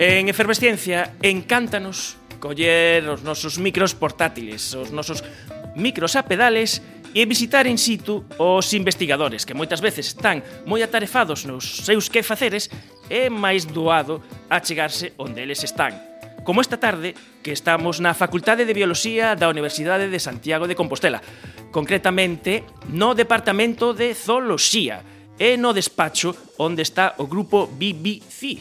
En Efervesciencia encántanos coller os nosos micros portátiles, os nosos micros a pedales e visitar in situ os investigadores que moitas veces están moi atarefados nos seus quefaceres e máis doado a chegarse onde eles están como esta tarde que estamos na Facultade de Bioloxía da Universidade de Santiago de Compostela, concretamente no Departamento de Zooloxía e no despacho onde está o grupo BBC.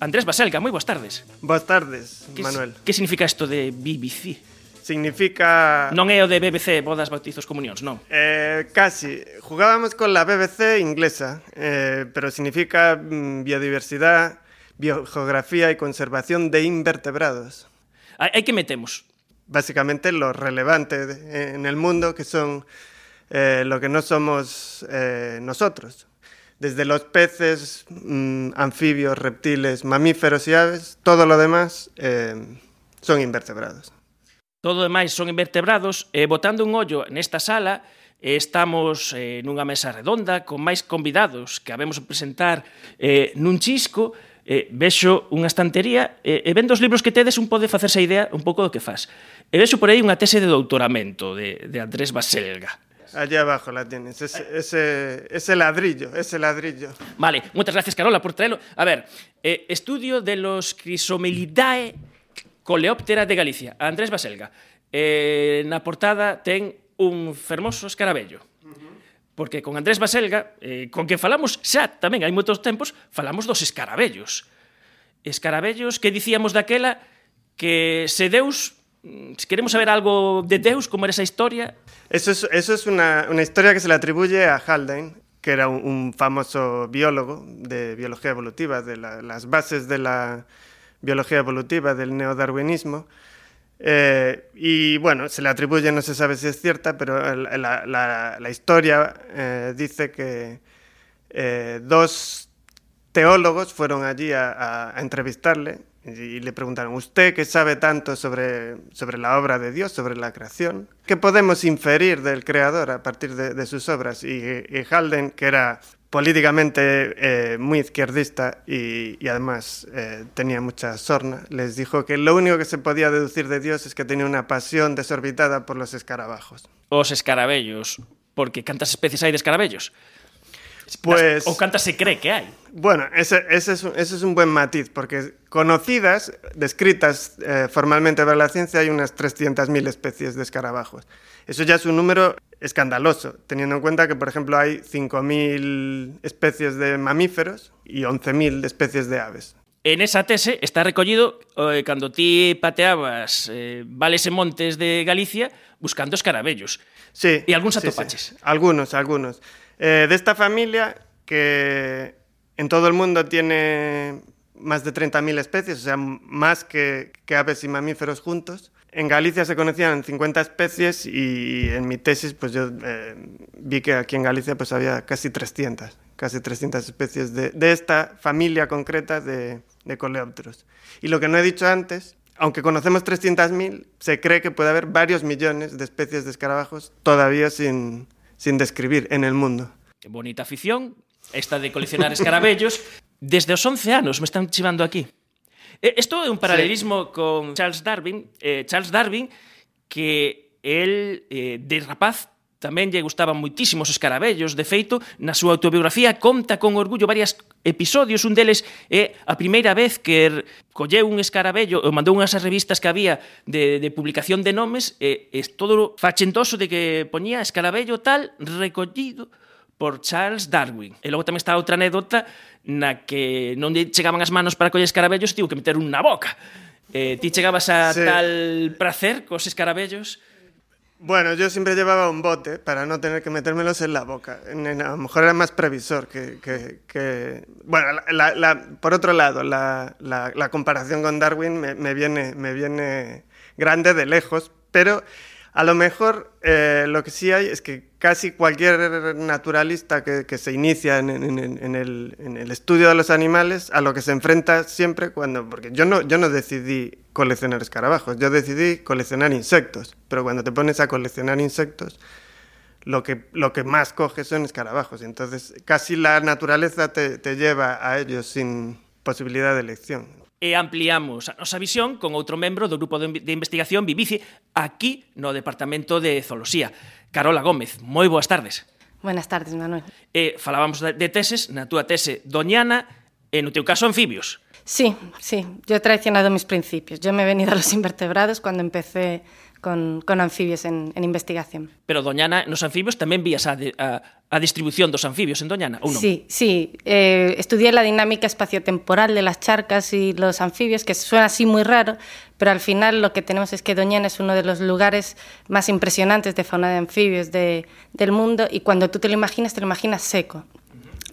Andrés Baselga, moi boas tardes. Boas tardes, que, Manuel. Que significa isto de BBC? Significa... Non é o de BBC, bodas, bautizos, comunións, non? Eh, casi. Jugábamos con la BBC inglesa, eh, pero significa mm, biodiversidade, biogeografía e Conservación de Invertebrados. Hai que metemos? Básicamente lo relevante de, en el mundo que son eh, lo que no somos eh, nosotros. Desde los peces, mmm, anfibios, reptiles, mamíferos y aves, todo lo demás eh, son invertebrados. Todo demais son invertebrados e botando un ollo nesta sala eh, estamos eh, nunha mesa redonda con máis convidados que habemos presentar eh, nun chisco eh, vexo unha estantería e, eh, e vendo os libros que tedes un pode facerse a idea un pouco do que faz. E vexo por aí unha tese de doutoramento de, de Andrés Baselga. Allá abajo la tienes, ese, ese, ese ladrillo, ese ladrillo. Vale, moitas gracias Carola por traelo. A ver, eh, estudio de los Chrysomelidae coleóptera de Galicia, Andrés Baselga. Eh, na portada ten un fermoso escarabello. Porque con Andrés Baselga, eh, con que falamos xa tamén hai moitos tempos, falamos dos escarabellos. Escarabellos que dicíamos daquela que se Deus mm, si queremos saber algo de Deus, como era esa historia... Eso es, eso es una, una historia que se le atribuye a Haldane, que era un, un famoso biólogo de biología evolutiva, de la, las bases de la biología evolutiva, del neodarwinismo, Eh, y bueno, se le atribuye, no se sabe si es cierta, pero la, historia eh, dice que eh, dos teólogos fueron allí a, entrevistarle y, le preguntaron, ¿usted que sabe tanto sobre, sobre la obra de Dios, sobre la creación? ¿Qué podemos inferir del creador a partir de, sus obras? Y Halden, que era políticamente eh, muy izquierdista y, además eh, tenía mucha sorna, les dijo que lo único que se podía deducir de Dios es que tenía una pasión desorbitada por los escarabajos. os escarabellos. Porque cantas especies hai de escarabellos? Pues... Ou cantas se cree que hai? Bueno, ese, ese, es, un- ese es un buen matiz, porque conocidas, descritas eh, formalmente para la ciencia, hay unas 300.000 especies de escarabajos. Eso ya es un número escandaloso, teniendo en cuenta que, por ejemplo, hay 5.000 especies de mamíferos y 11.000 de especies de aves. En esa tese está recollido eh, cando ti pateabas eh, vales e montes de Galicia buscando escarabellos. Sí. ¿Y algunos sí, sí. atopaches? Algunos, algunos. Eh, de esta familia, que en todo el mundo tiene más de 30.000 especies, o sea, más que, aves y mamíferos juntos. En Galicia se conocían 50 especies y en mi tesis pues yo eh, vi que aquí en Galicia pues había casi 300, casi 300 especies de, de esta familia concreta de, de coleópteros. Y lo que no he dicho antes, aunque conocemos 300.000, se cree que puede haber varios millones de especies de escarabajos todavía sin, sin describir en el mundo. Bonita afición, esta de coleccionar escarabellos. Desde os 11 anos me están chivando aquí. Eh, Isto é un paralelismo sí. con Charles Darwin. Eh, Charles Darwin, que el eh, de rapaz Tamén lle gustaban moitísimos escarabellos, de feito, na súa autobiografía conta con orgullo varias episodios, un deles é a primeira vez que er, colleu un escarabello, mandou unhas revistas que había de, de publicación de nomes, e, é todo fachentoso de que poñía escarabello tal recollido por Charles Darwin. E logo tamén está outra anécdota na que non lle chegaban as manos para coller escarabellos, tivo que meter un na boca. Eh, ti chegabas a sí. tal placer cos escarabellos Bueno, yo siempre llevaba un bote para no tener que metérmelos en la boca. A lo mejor era más previsor que... que- que- Bueno, la- por otro lado, la, la- comparación con Darwin me, me viene, me viene grande de lejos, pero a lo mejor eh, lo que sí hay es que casi cualquier naturalista que, se inicia en, el, estudio de los animales a lo que se enfrenta siempre cuando... Porque yo no, yo no decidí coleccionar escarabajos, yo decidí coleccionar insectos, pero cuando te pones a coleccionar insectos, lo que, lo que más coge son escarabajos. Entonces, casi la naturaleza te, lleva a ellos sin posibilidad de elección. E ampliamos a nosa visión con outro membro do grupo de investigación Bibici aquí no Departamento de Zoología, Carola Gómez. Moi boas tardes. Buenas tardes, Manuel. Eh, falábamos de teses, na túa tese Doñana, e no teu caso anfibios. Sí, sí, yo he traicionado mis principios. Yo me he venido a los invertebrados cuando empecé con, con anfibios en, en investigación. Pero Doñana, nos anfibios tamén vías a, a, a distribución dos anfibios en Doñana, ou non? Sí, sí. Eh, estudié la dinámica espaciotemporal de las charcas y los anfibios, que suena así muy raro, pero al final lo que tenemos es que Doñana es uno de los lugares más impresionantes de fauna de anfibios de, del mundo y cuando tú te lo imaginas, te lo imaginas seco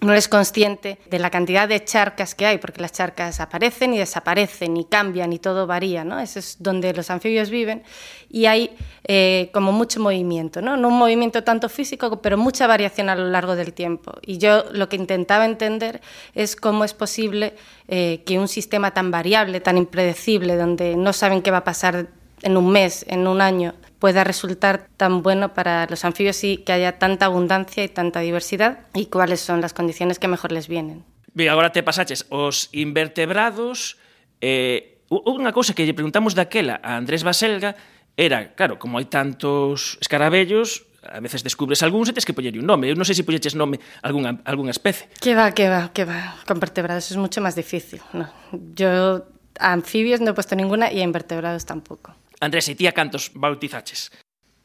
no eres consciente de la cantidad de charcas que hay, porque las charcas aparecen y desaparecen y cambian y todo varía, ¿no? Eso es donde los anfibios viven y hay eh, como mucho movimiento, ¿no? No un movimiento tanto físico, pero mucha variación a lo largo del tiempo. Y yo lo que intentaba entender es cómo es posible eh, que un sistema tan variable, tan impredecible, donde no saben qué va a pasar en un mes, en un año, pueda resultar tan bueno para los anfibios y que haya tanta abundancia y tanta diversidad y cuáles son las condiciones que mejor les vienen. Ben, agora te pasaches os invertebrados eh, unha cousa que lle preguntamos daquela a Andrés Baselga era, claro, como hai tantos escarabellos, a veces descubres algúns e tes que poñerlle un nome. Eu non sei se polleches nome a algunha, algunha especie. Que va, que va, que va. Con vertebrados es mucho más difícil. No. Yo a anfibios no he puesto ninguna y a invertebrados tampoco. Andrés, e ti a cantos bautizaches?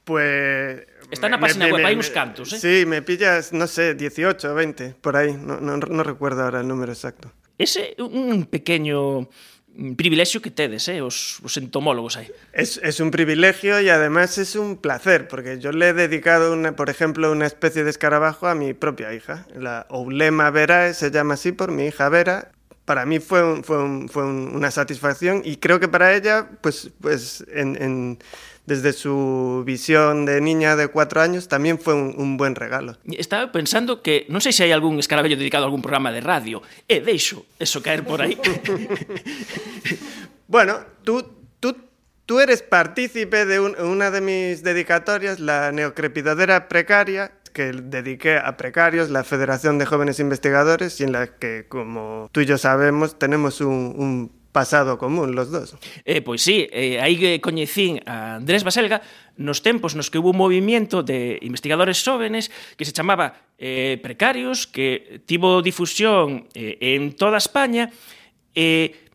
Pues... Está na página web, hai uns cantos, eh? Sí, me pillas, no sé, 18 o 20, por aí. No, no, no recuerdo ahora el número exacto. Ese un pequeño privilegio que tedes, eh, os, os entomólogos aí. Es, es un privilegio y además es un placer, porque yo le he dedicado, una, por ejemplo, una especie de escarabajo a mi propia hija. La Oulema Verae se llama así por mi hija Vera, para mí fue, un, fue, un, fue un, una satisfacción y creo que para ella, pues, pues en, en, desde su visión de niña de cuatro años, también fue un, buen regalo. Estaba pensando que, non sei se hai algún escarabello dedicado a algún programa de radio, e deixo eso caer por aí. bueno, tú, tú, tú eres partícipe de un, una de mis dedicatorias, la neocrepidadera precaria, que dediqué a precarios, la Federación de Jóvenes Investigadores, y en la que, como tú y yo sabemos, tenemos un, un pasado común los dos. Eh, pois sí, eh, aí coñecín a Andrés Baselga nos tempos nos que hubo un movimiento de investigadores xóvenes que se chamaba eh, Precarios, que tivo difusión eh, en toda España, e eh,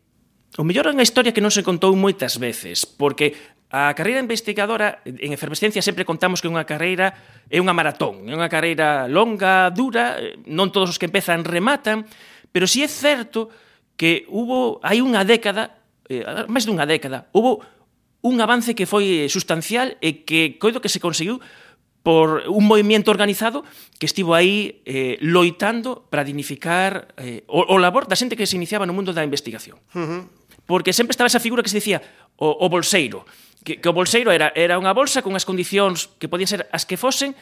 o mellor é unha historia que non se contou moitas veces, porque A carreira investigadora en efervescencia sempre contamos que unha carreira é unha maratón, é unha carreira longa, dura, non todos os que empezan rematan, pero si é certo que hubo hai unha década, eh, máis dunha década, hubo un avance que foi sustancial e que coido que se conseguiu por un movimento organizado que estivo aí eh, loitando para dignificar eh, o, o labor da xente que se iniciaba no mundo da investigación. Uh -huh. Porque sempre estaba esa figura que se dicía o, o bolseiro que, que o bolseiro era, era unha bolsa con as condicións que podían ser as que fosen,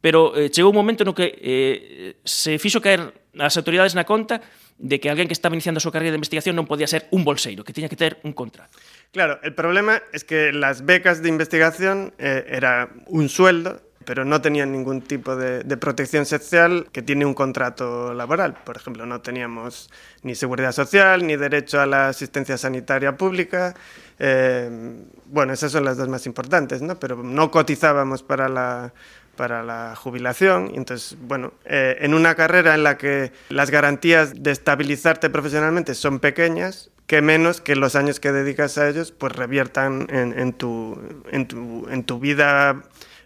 pero eh, chegou un momento no que eh, se fixo caer as autoridades na conta de que alguén que estaba iniciando a súa carreira de investigación non podía ser un bolseiro, que tiña que ter un contrato. Claro, el problema es que las becas de investigación eh, era un sueldo pero no tenían ningún tipo de, de, protección social que tiene un contrato laboral. Por ejemplo, no teníamos ni seguridad social, ni derecho a la asistencia sanitaria pública. Eh, bueno, esas son las dos más importantes, ¿no? Pero no cotizábamos para la, para la jubilación. Entonces, bueno, eh, en una carrera en la que las garantías de estabilizarte profesionalmente son pequeñas, que menos que los años que dedicas a ellos pues reviertan en, en, tu, en, tu, en tu vida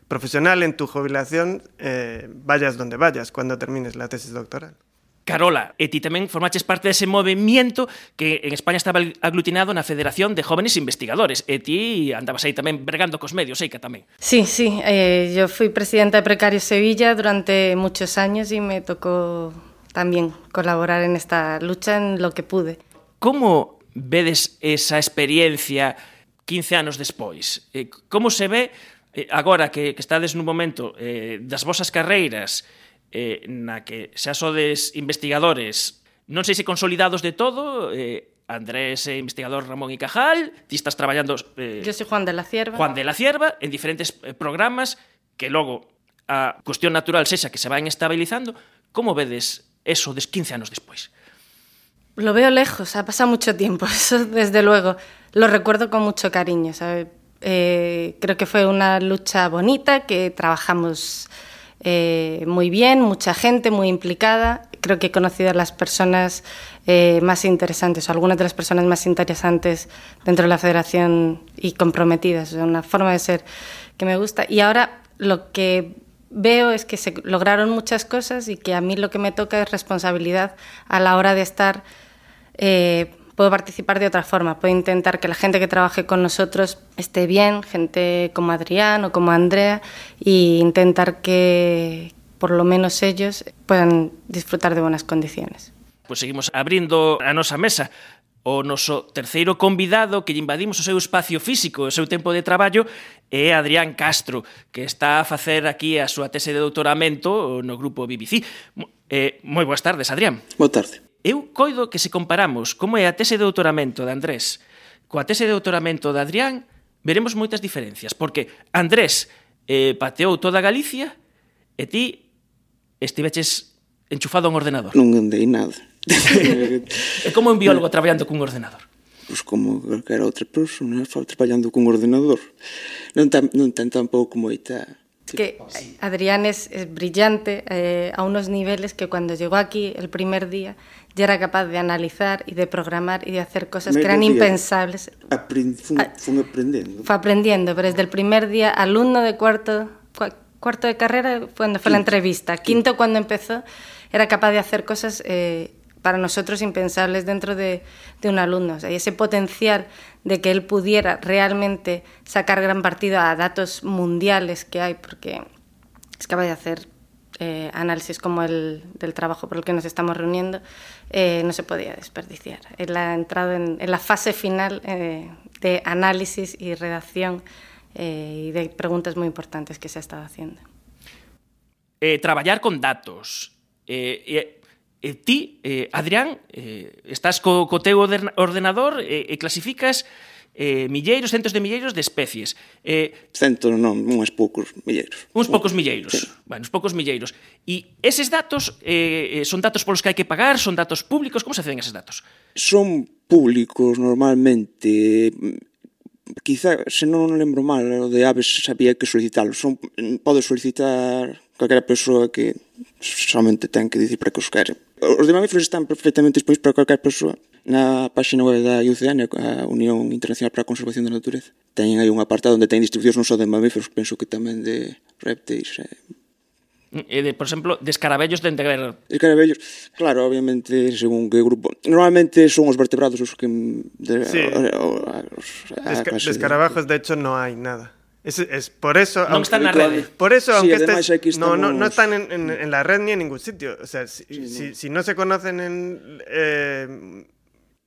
profesional en tu jubilación, eh, vayas donde vayas cuando termines la tesis doctoral. Carola, e ti tamén formaches parte dese movimento que en España estaba aglutinado na Federación de Jóvenes Investigadores e ti andabas aí tamén bregando cos medios, eica tamén. Sí, sí, eh, yo fui presidenta de Precario Sevilla durante muchos años e me tocó también colaborar en esta lucha en lo que pude. Como vedes esa experiencia 15 anos despois? Eh, como se ve eh, agora que, que estades nun momento eh, das vosas carreiras eh, na que xa sodes investigadores non sei se consolidados de todo eh, Andrés é investigador Ramón y Cajal, ti estás traballando... Eh, Yo soy Juan de la Cierva. Juan de la Cierva, en diferentes eh, programas que logo a cuestión natural sexa que se van estabilizando. Como vedes eso des 15 anos despois? Lo veo lejos, ha pasado mucho tiempo, eso desde luego. Lo recuerdo con mucho cariño, ¿sabes? Eh, creo que fue una lucha bonita, que trabajamos eh, muy bien, mucha gente muy implicada. Creo que he conocido a las personas eh, más interesantes, o algunas de las personas más interesantes dentro de la federación y comprometidas, una forma de ser que me gusta. Y ahora lo que veo es que se lograron muchas cosas y que a mí lo que me toca es responsabilidad a la hora de estar, puedo participar de otra forma, puedo intentar que la gente que trabaje con nosotros esté bien, gente como Adrián o como Andrea, e intentar que por lo menos ellos puedan disfrutar de buenas condiciones. Pois pues seguimos abrindo a nosa mesa o noso terceiro convidado que lle invadimos o seu espacio físico, o seu tempo de traballo, é Adrián Castro, que está a facer aquí a súa tese de doutoramento no grupo BBC. Eh, moi boas tardes, Adrián. Boa tarde. Eu coido que se comparamos como é a tese de doutoramento de Andrés coa tese de doutoramento de Adrián, veremos moitas diferencias, porque Andrés eh, pateou toda Galicia e ti estiveches enchufado a un ordenador. Non andei nada. e como un biólogo traballando cun ordenador? Pois como calquera outra persona traballando cun ordenador. Non tan, non tan tampouco moita que Adrián es, es brillante eh, a unos niveles que cuando llegó aquí el primer día ya era capaz de analizar y de programar y de hacer cosas que eran impensables. Aprendi, fun, ah, fun aprendendo. Fue aprendiendo, pero desde el primer día, alumno de cuarto, cuarto de carrera, cuando fue Quinto. la entrevista, quinto cuando empezó, era capaz de hacer cosas eh, para nosotros impensables dentro de, de un alumno. O sea, y ese potencial de que él pudiera realmente sacar gran partido a datos mundiales que hay, porque es capaz de hacer eh, análisis como el del trabajo por el que nos estamos reuniendo, eh, no se podía desperdiciar. Él ha entrado en, la fase final eh, de análisis y redacción y de preguntas muy importantes que se ha estado haciendo. Traballar con datos. Ti, Adrián, estás co, co teu ordenador e clasificas eh, milleiros, centos de milleiros de especies. Eh, centos non, uns poucos milleiros. Uns poucos milleiros. Sí. Bueno, uns poucos milleiros. E eses datos eh, eh, son datos polos que hai que pagar, son datos públicos, como se acceden eses datos? Son públicos normalmente mm, quizá, se non lembro mal, o de aves sabía que solicitalo. Son, pode solicitar calquera persoa que somente ten que dicir para que os quere. Os de mamíferos están perfectamente dispoñibles para calquer persoa na página web da IUCN, a Unión Internacional para a Conservación da Natureza. Teñen aí un apartado onde ten distribucións non só de mamíferos, penso que tamén de réptiles. eh, e de, por exemplo, de escarabellos de guerra. Escarabellos, claro, obviamente, según que grupo. Normalmente son os vertebrados os que... De, sí. O, o, os, a Desca, de escarabajos, de hecho, no hay nada. Es, es por eso... No están en la red. Por eso, sí, aunque estés... Estamos... No, no, no están en, en, en, la red ni en ningún sitio. O sea, si, sí, si, no. si no se conocen en... Eh,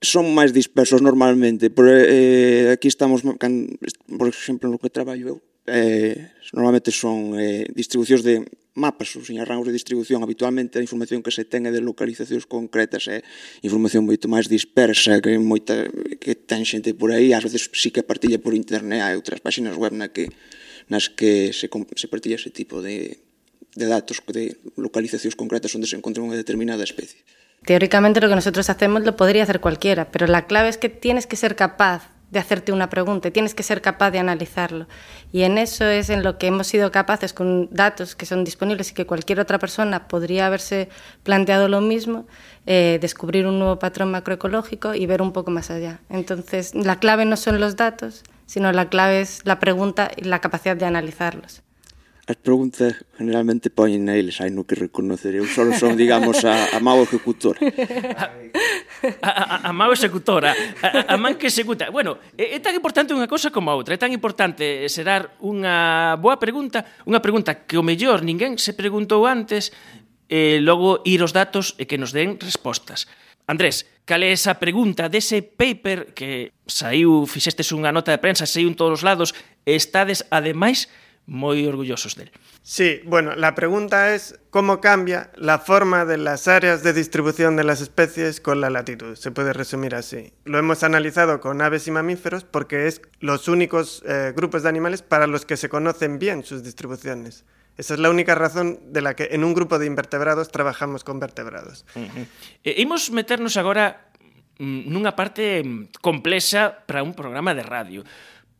son máis dispersos normalmente, pero eh, aquí estamos, por exemplo, no que traballo eu, eh, normalmente son eh, distribucións de mapas ou sin rangos de distribución. Habitualmente a información que se ten é de localizacións concretas é información moito máis dispersa que moita que ten xente por aí. Ás veces sí que partilla por internet hai outras páxinas web na que nas que se, se partilla ese tipo de, de datos de localizacións concretas onde se encontra unha determinada especie. Teóricamente lo que nosotros hacemos lo podría hacer cualquiera, pero la clave es que tienes que ser capaz de hacerte una pregunta, tienes que ser capaz de analizarlo. Y en eso es en lo que hemos sido capaces con datos que son disponibles y que cualquier otra persona podría haberse planteado lo mismo, eh, descubrir un nuevo patrón macroecológico y ver un poco más allá. Entonces, la clave no son los datos, sino la clave es la pregunta y la capacidad de analizarlos. as preguntas generalmente poñen a eles, hai no que reconocer, eu só son, digamos, a, a mau ejecutor. A, a, a mau executora, a, a man que executa. Bueno, é, é tan importante unha cosa como a outra, é tan importante serar unha boa pregunta, unha pregunta que o mellor ninguén se preguntou antes, e logo ir os datos e que nos den respostas. Andrés, cal é esa pregunta dese paper que saiu, fixestes unha nota de prensa, saiu en todos os lados, estades, ademais, muy orgullosos de él. Sí, bueno, la pregunta es cómo cambia la forma de las áreas de distribución de las especies con la latitud. Se puede resumir así. Lo hemos analizado con aves y mamíferos porque es los únicos eh, grupos de animales para los que se conocen bien sus distribuciones. Esa es la única razón de la que en un grupo de invertebrados trabajamos con vertebrados. Uh -huh. E, imos meternos agora mm, nunha parte mm, complexa para un programa de radio,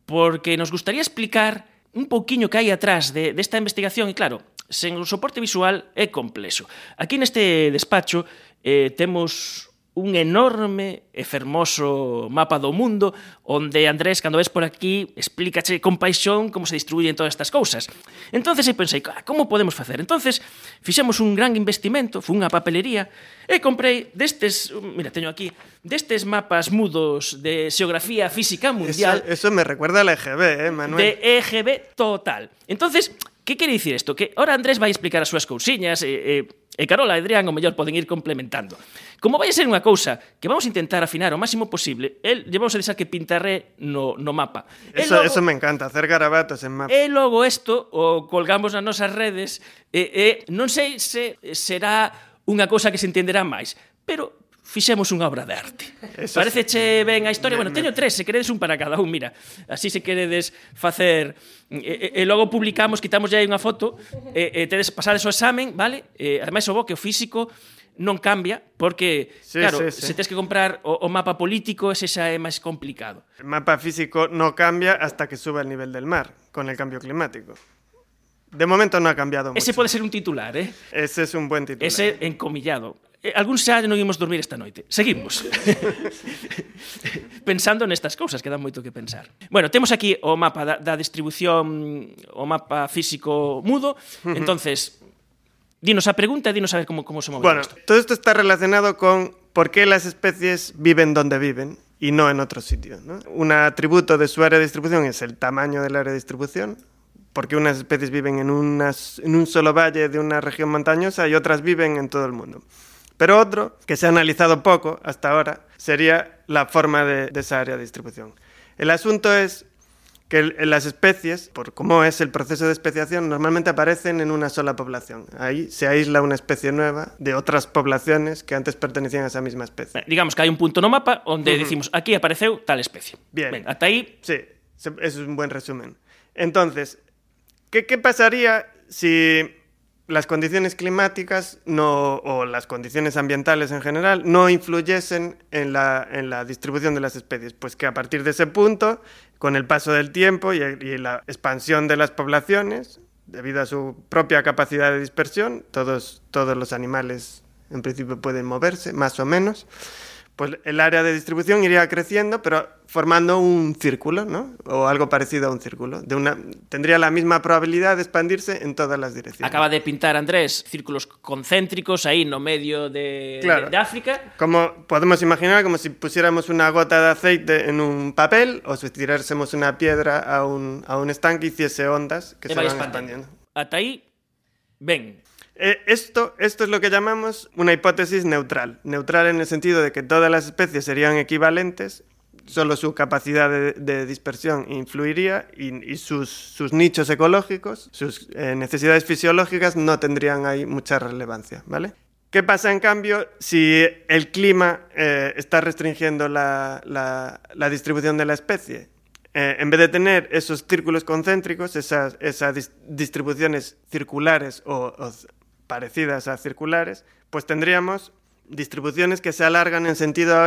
porque nos gustaría explicar un pouquiño que hai atrás de, desta investigación e claro, sen o soporte visual é complexo. Aquí neste despacho eh, temos un enorme e fermoso mapa do mundo onde Andrés, cando ves por aquí, explícache con paixón como se distribuyen todas estas cousas. Entonces aí pensei, ah, como podemos facer? Entonces fixemos un gran investimento, fui unha papelería, e comprei destes, mira, teño aquí, destes mapas mudos de xeografía física mundial. Eso, eso me recuerda al EGB, eh, Manuel. De EGB total. Entonces, que quere dicir isto? Que ora Andrés vai explicar as súas cousiñas, e... eh, eh E Carola e Adrián o mellor poden ir complementando. Como vai ser unha cousa que vamos intentar afinar o máximo posible, el lle vamos a deixar que pintarré no, no mapa. Eso, logo, eso me encanta, hacer garabatos en mapa. E logo isto o colgamos nas nosas redes e, e non sei se será unha cousa que se entenderá máis, pero fixemos unha obra de arte. Eso Pareceche ben a historia? Me, bueno, teño tres, se queredes un para cada un, mira. Así se queredes facer... E, e, e logo publicamos, quitamos aí unha foto, e, e tedes pasades o examen, vale? E, ademais, o bo que o físico non cambia, porque, sí, claro, sí, sí. se tens que comprar o, o mapa político, ese xa é máis complicado. El mapa físico non cambia hasta que sube el nivel del mar, con el cambio climático. De momento non ha cambiado mucho. Ese pode ser un titular, ¿eh? Ese es un buen titular. Ese encomillado. Eh, algún xa non imos dormir esta noite. Seguimos. Pensando nestas cousas que dan moito que pensar. Bueno, temos aquí o mapa da, da distribución, o mapa físico mudo. Entonces, dinos a pregunta dinos a ver como, como se move Bueno, esto. todo esto está relacionado con por qué las especies viven donde viven y no en otro sitio. ¿no? Un atributo de su área de distribución es el tamaño del área de distribución, porque unas especies viven en, unas, en un solo valle de una región montañosa y otras viven en todo el mundo. Pero otro, que se ha analizado poco hasta ahora, sería la forma de, de esa área de distribución. El asunto es que las especies, por cómo es el proceso de especiación, normalmente aparecen en una sola población. Ahí se aísla una especie nueva de otras poblaciones que antes pertenecían a esa misma especie. Digamos que hay un punto no mapa donde uh -huh. decimos, aquí apareceu tal especie. Bien. Hasta ahí... Sí, es un buen resumen. Entonces, ¿qué, qué pasaría si las condiciones climáticas no, o las condiciones ambientales en general no influyesen en la, en la, distribución de las especies. Pues que a partir de ese punto, con el paso del tiempo y, y, la expansión de las poblaciones, debido a su propia capacidad de dispersión, todos, todos los animales en principio pueden moverse, más o menos, pues el área de distribución iría creciendo, pero formando un círculo, ¿no? O algo parecido a un círculo. De una, tendría la misma probabilidad de expandirse en todas las direcciones. Acaba de pintar Andrés círculos concéntricos ahí no medio de, claro. de, de África. Como podemos imaginar, como si pusiéramos una gota de aceite en un papel o si tirásemos una piedra a un, a un estanque y hiciese ondas que Te se van expandiendo. expandiendo. Hasta ahí, ven. Eh, esto, esto es lo que llamamos una hipótesis neutral. Neutral en el sentido de que todas las especies serían equivalentes, solo su capacidad de, dispersión influiría y, sus, sus, nichos ecológicos, sus eh, necesidades fisiológicas no tendrían ahí mucha relevancia. ¿vale? ¿Qué pasa en cambio si el clima eh, está restringiendo la, la, distribución de la especie? En vez de tener esos círculos concéntricos, esas, esas dis distribuciones circulares o parecidas a circulares, pues tendríamos distribuciones que se alargan en sentido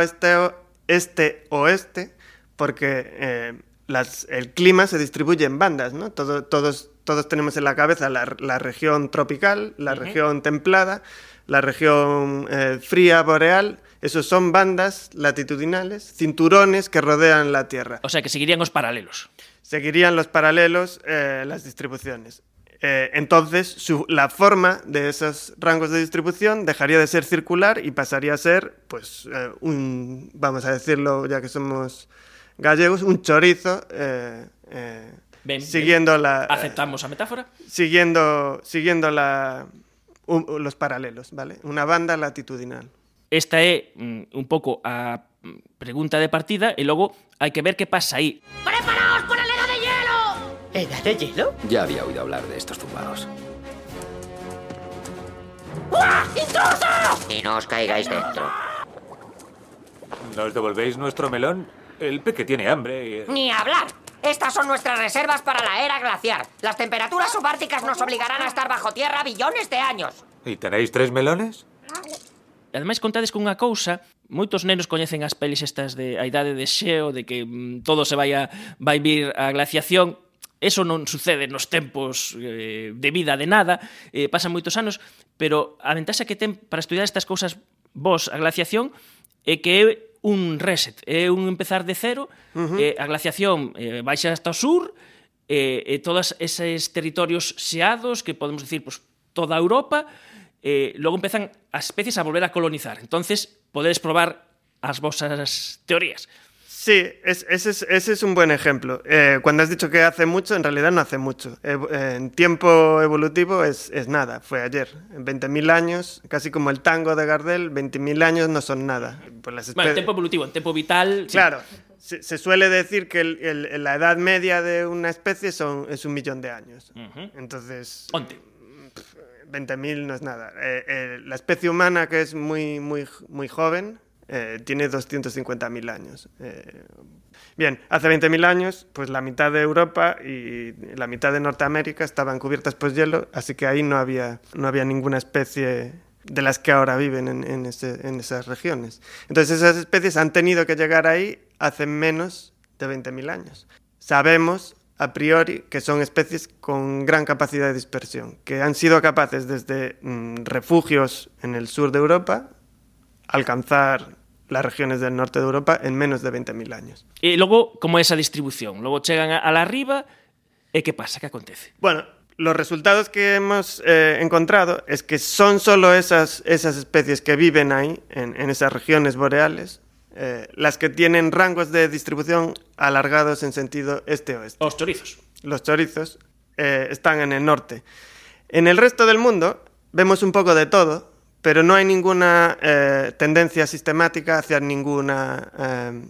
este-oeste, porque eh, las, el clima se distribuye en bandas, ¿no? Todo, todos, todos tenemos en la cabeza la, la región tropical, la uh -huh. región templada, la región eh, fría boreal, esos son bandas latitudinales, cinturones que rodean la Tierra. O sea, que seguirían los paralelos. Seguirían los paralelos eh, las distribuciones. Eh, entonces, su, la forma de esos rangos de distribución dejaría de ser circular y pasaría a ser, pues, eh, un, vamos a decirlo ya que somos gallegos, un chorizo. Eh, ben, siguiendo ben. la. ¿Aceptamos a metáfora? Siguiendo, siguiendo la, un, los paralelos, ¿vale? Una banda latitudinal. Esta é mm, un pouco a pregunta de partida e logo hai que ver que pasa aí. ¡Preparaos por ¿Era de hielo? Ya había oído hablar de estos zumbaos. ¡Uah! ¡Intruso! Y no os caigáis dentro. ¿Nos devolvéis nuestro melón? El peque tiene hambre y... Ni hablar. Estas son nuestras reservas para la era glaciar. Las temperaturas subárticas nos obligarán a estar bajo tierra billones de años. ¿Y tenéis tres melones? Ademais, contades cunha cousa, moitos nenos coñecen as pelis estas de a idade de xeo, de que mm, todo se vai a vai vir a glaciación, eso non sucede nos tempos eh, de vida de nada, eh, pasan moitos anos, pero a ventaxa que ten para estudar estas cousas vos a glaciación é que é un reset, é un empezar de cero, uh -huh. eh, a glaciación eh, baixa hasta o sur, eh, e todas eses territorios xeados, que podemos decir, pues, toda Europa, eh, logo empezan as especies a volver a colonizar. Entonces, podedes probar as vosas teorías. Sí, es, ese, es, ese, es, un buen ejemplo. Eh, cuando has dicho que hace mucho, en realidad no hace mucho. Eh, en tiempo evolutivo es, es nada, fue ayer. En 20.000 años, casi como el tango de Gardel, 20.000 años no son nada. Pues las bueno, en tiempo evolutivo, en tiempo vital... Claro, sí. se, se, suele decir que el, el, la edad media de una especie son, es un millón de años. Uh -huh. Entonces... Onte. 20.000 no es nada. Eh, eh, la especie humana, que es muy, muy, muy joven, eh, tiene 250.000 años. Eh, bien, hace 20.000 años, pues la mitad de Europa y la mitad de Norteamérica estaban cubiertas por hielo, así que ahí no había, no había ninguna especie de las que ahora viven en, en, ese, en esas regiones. Entonces esas especies han tenido que llegar ahí hace menos de 20.000 años. Sabemos a priori que son especies con gran capacidad de dispersión, que han sido capaces desde mmm, refugios en el sur de Europa alcanzar las regiones del norte de Europa en menos de 20.000 años. E logo, como é esa distribución? Logo chegan a la riba e que pasa? Que acontece? Bueno, los resultados que hemos eh, encontrado es que son solo esas, esas especies que viven ahí, en, en esas regiones boreales, eh, las que tienen rangos de distribución alargados en sentido este-oeste. Los chorizos. Los chorizos eh, están en el norte. En el resto del mundo vemos un poco de todo, pero no hay ninguna eh, tendencia sistemática hacia ninguna eh,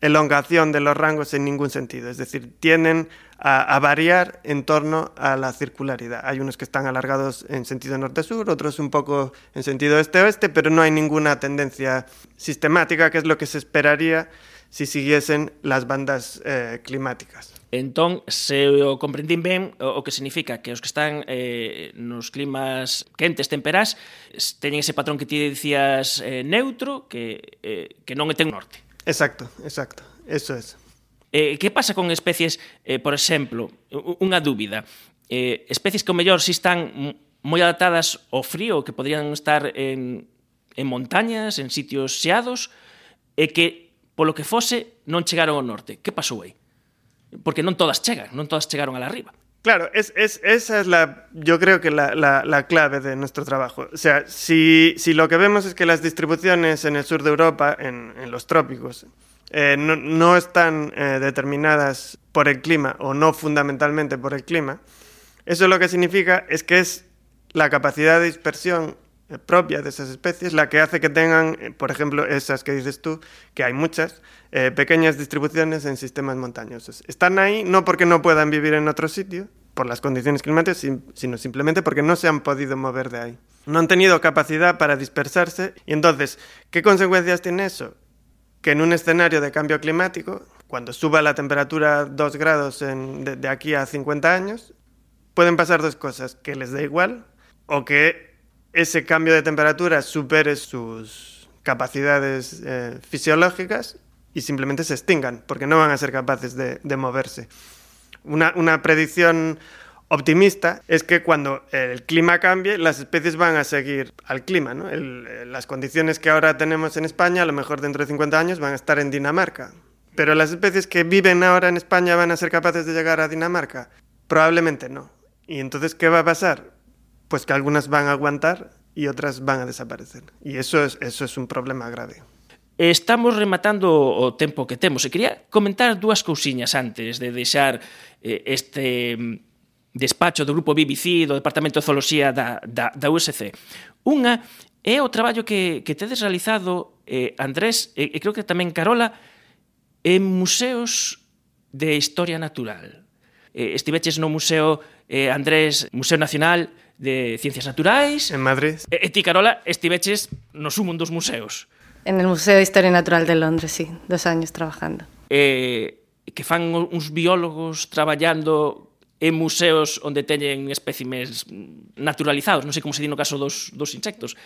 elongación de los rangos en ningún sentido. Es decir, tienden a, a, variar en torno a la circularidad. Hay unos que están alargados en sentido norte-sur, otros un poco en sentido este-oeste, pero no hay ninguna tendencia sistemática, que es lo que se esperaría si siguiesen las bandas eh, climáticas. Entón, se o comprendín ben, o que significa que os que están eh, nos climas quentes, temperás, teñen ese patrón que ti dicías eh, neutro, que, eh, que non ten norte. Exacto, exacto, eso es. Eh, que pasa con especies, eh, por exemplo, unha dúbida, eh, especies que o mellor si están moi adaptadas ao frío, que poderían estar en, en montañas, en sitios xeados, e que polo que fose, non chegaron ao norte. Que pasou aí? porque non todas chegan, non todas chegaron a la arriba. Claro, es, es, esa es la, yo creo que la, la, la clave de nuestro trabajo. O sea, si, lo que vemos es que las distribuciones en el sur de Europa, en, los trópicos, eh, no, están eh, determinadas por el clima o no fundamentalmente por el clima, eso lo que significa es que es la capacidad de dispersión propia de esas especies la que hace que tengan, eh, por ejemplo, esas que dices tú, que hay muchas, eh, pequeñas distribuciones en sistemas montañosos. Están ahí no porque no puedan vivir en otro sitio, por las condiciones climáticas, sino simplemente porque no se han podido mover de ahí. No han tenido capacidad para dispersarse y entonces, ¿qué consecuencias tiene eso? Que en un escenario de cambio climático, cuando suba la temperatura 2 grados de, de aquí a 50 años, pueden pasar dos cosas, que les da igual o que ese cambio de temperatura supere sus capacidades eh, fisiológicas y simplemente se extingan, porque no van a ser capaces de, de moverse. Una, una, predicción optimista es que cuando el clima cambie, las especies van a seguir al clima. ¿no? El, las condiciones que ahora tenemos en España, a lo mejor dentro de 50 años, van a estar en Dinamarca. Pero las especies que viven ahora en España van a ser capaces de llegar a Dinamarca. Probablemente no. ¿Y entonces qué va a pasar? pues que algunas van a aguantar y otras van a desaparecer. E iso é, eso é un problema grave. Estamos rematando o tempo que temos e quería comentar dúas cousiñas antes de deixar eh, este mm, despacho do grupo BBC do Departamento de Zooloxía da, da, da USC. Unha é o traballo que, que tedes realizado, eh, Andrés, e, e creo que tamén Carola, en museos de historia natural. Eh, estiveches no Museo eh, Andrés, Museo Nacional de Ciencias Naturais. En Madrid. E, e ti, Carola, estiveches no sumo dos museos. En el Museo de Historia Natural de Londres, sí, dos años trabajando. Eh, que fan uns biólogos traballando en museos onde teñen espécimes naturalizados, non sei como se di no caso dos, dos insectos.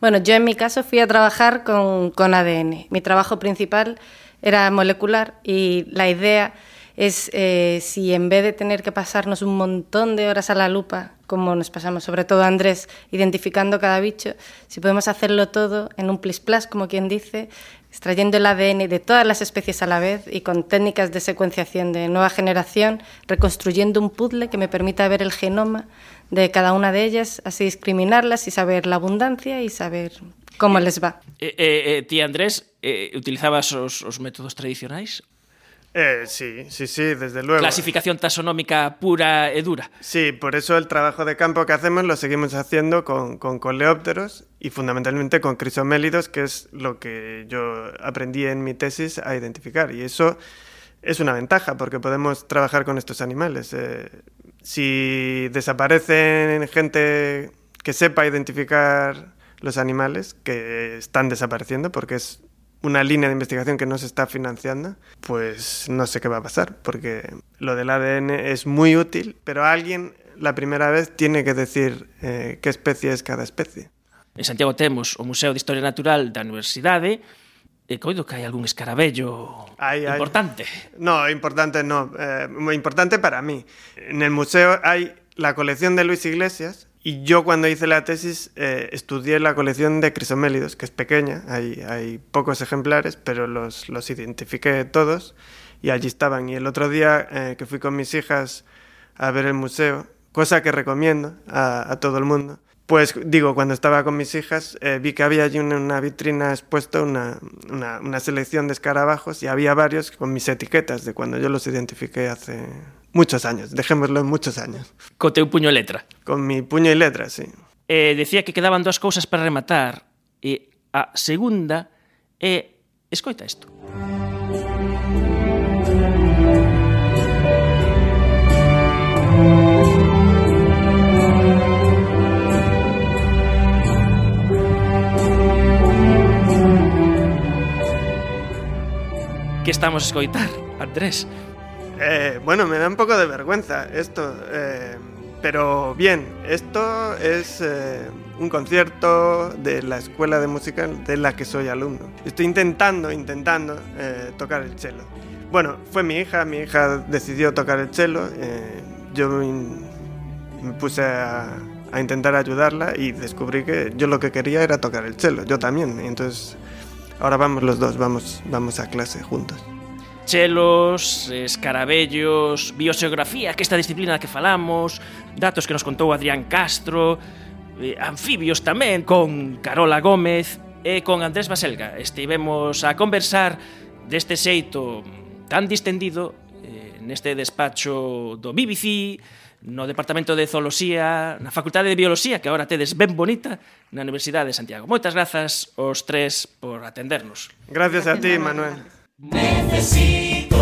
Bueno, yo en mi caso fui a trabajar con, con ADN. Mi trabajo principal era molecular y la idea es eh, si en vez de tener que pasarnos un montón de horas a la lupa, como nos pasamos sobre todo Andrés, identificando cada bicho, si podemos hacerlo todo en un plis plas, como quien dice, extrayendo el ADN de todas las especies a la vez y con técnicas de secuenciación de nueva generación, reconstruyendo un puzzle que me permita ver el genoma de cada una de ellas, así discriminarlas y saber la abundancia y saber como les va. Eh, eh, eh, ti, Andrés, eh, utilizabas os, os métodos tradicionais? Eh, sí, sí, sí, desde luego. Clasificación taxonómica pura e dura. Sí, por eso el trabajo de campo que hacemos lo seguimos haciendo con, con coleópteros y fundamentalmente con crisomélidos, que es lo que yo aprendí en mi tesis a identificar. Y eso es una ventaja porque podemos trabajar con estos animales. Eh, si desaparecen gente que sepa identificar los animales que están desapareciendo, porque es una línea de investigación que no se está financiando, pues no sé qué va a pasar, porque lo del ADN es muy útil, pero alguien la primera vez tiene que decir eh, qué especie es cada especie. En Santiago temos o Museo de Historia Natural da Universidade e coido que hai algún escarabello Hay, hay. importante. No, importante no, eh, muy importante para mí. En el museo hay la colección de Luis Iglesias y yo cuando hice la tesis eh, estudié la colección de crisomélidos, que es pequeña, hay, hay pocos ejemplares, pero los, los identifiqué todos y allí estaban. Y el otro día eh, que fui con mis hijas a ver el museo, cosa que recomiendo a, a todo el mundo, pues digo, cuando estaba con mis hijas eh, vi que había allí una, una vitrina expuesta una, una, una selección de escarabajos y había varios con mis etiquetas de cuando yo los identifiqué hace muchos años, dejémoslo en muchos años. Co teu puño e letra. Con mi puño e letra, sí. Eh, decía que quedaban dúas cousas para rematar. E a segunda é... Escoita isto. que estamos a escoitar, Andrés? Eh, bueno, me da un poco de vergüenza esto, eh, pero bien, esto es eh, un concierto de la escuela de música de la que soy alumno. Estoy intentando, intentando tocar el cello. Bueno, fue mi hija, mi hija decidió tocar el cello, yo me puse a, a intentar ayudarla y descubrí que yo lo que quería era tocar el cello, yo también, entonces ahora vamos los dos, vamos, vamos a clase juntos. chelos, escarabellos, bioxeografía, que esta disciplina da que falamos, datos que nos contou Adrián Castro, eh, anfibios tamén con Carola Gómez e con Andrés Baselga. Estivemos a conversar deste xeito tan distendido eh, neste despacho do BBC, no Departamento de Zoología, na Facultade de Bioloxía, que agora tedes ben bonita, na Universidade de Santiago. Moitas grazas os tres por atendernos. Gracias a ti, Manuel. Necesito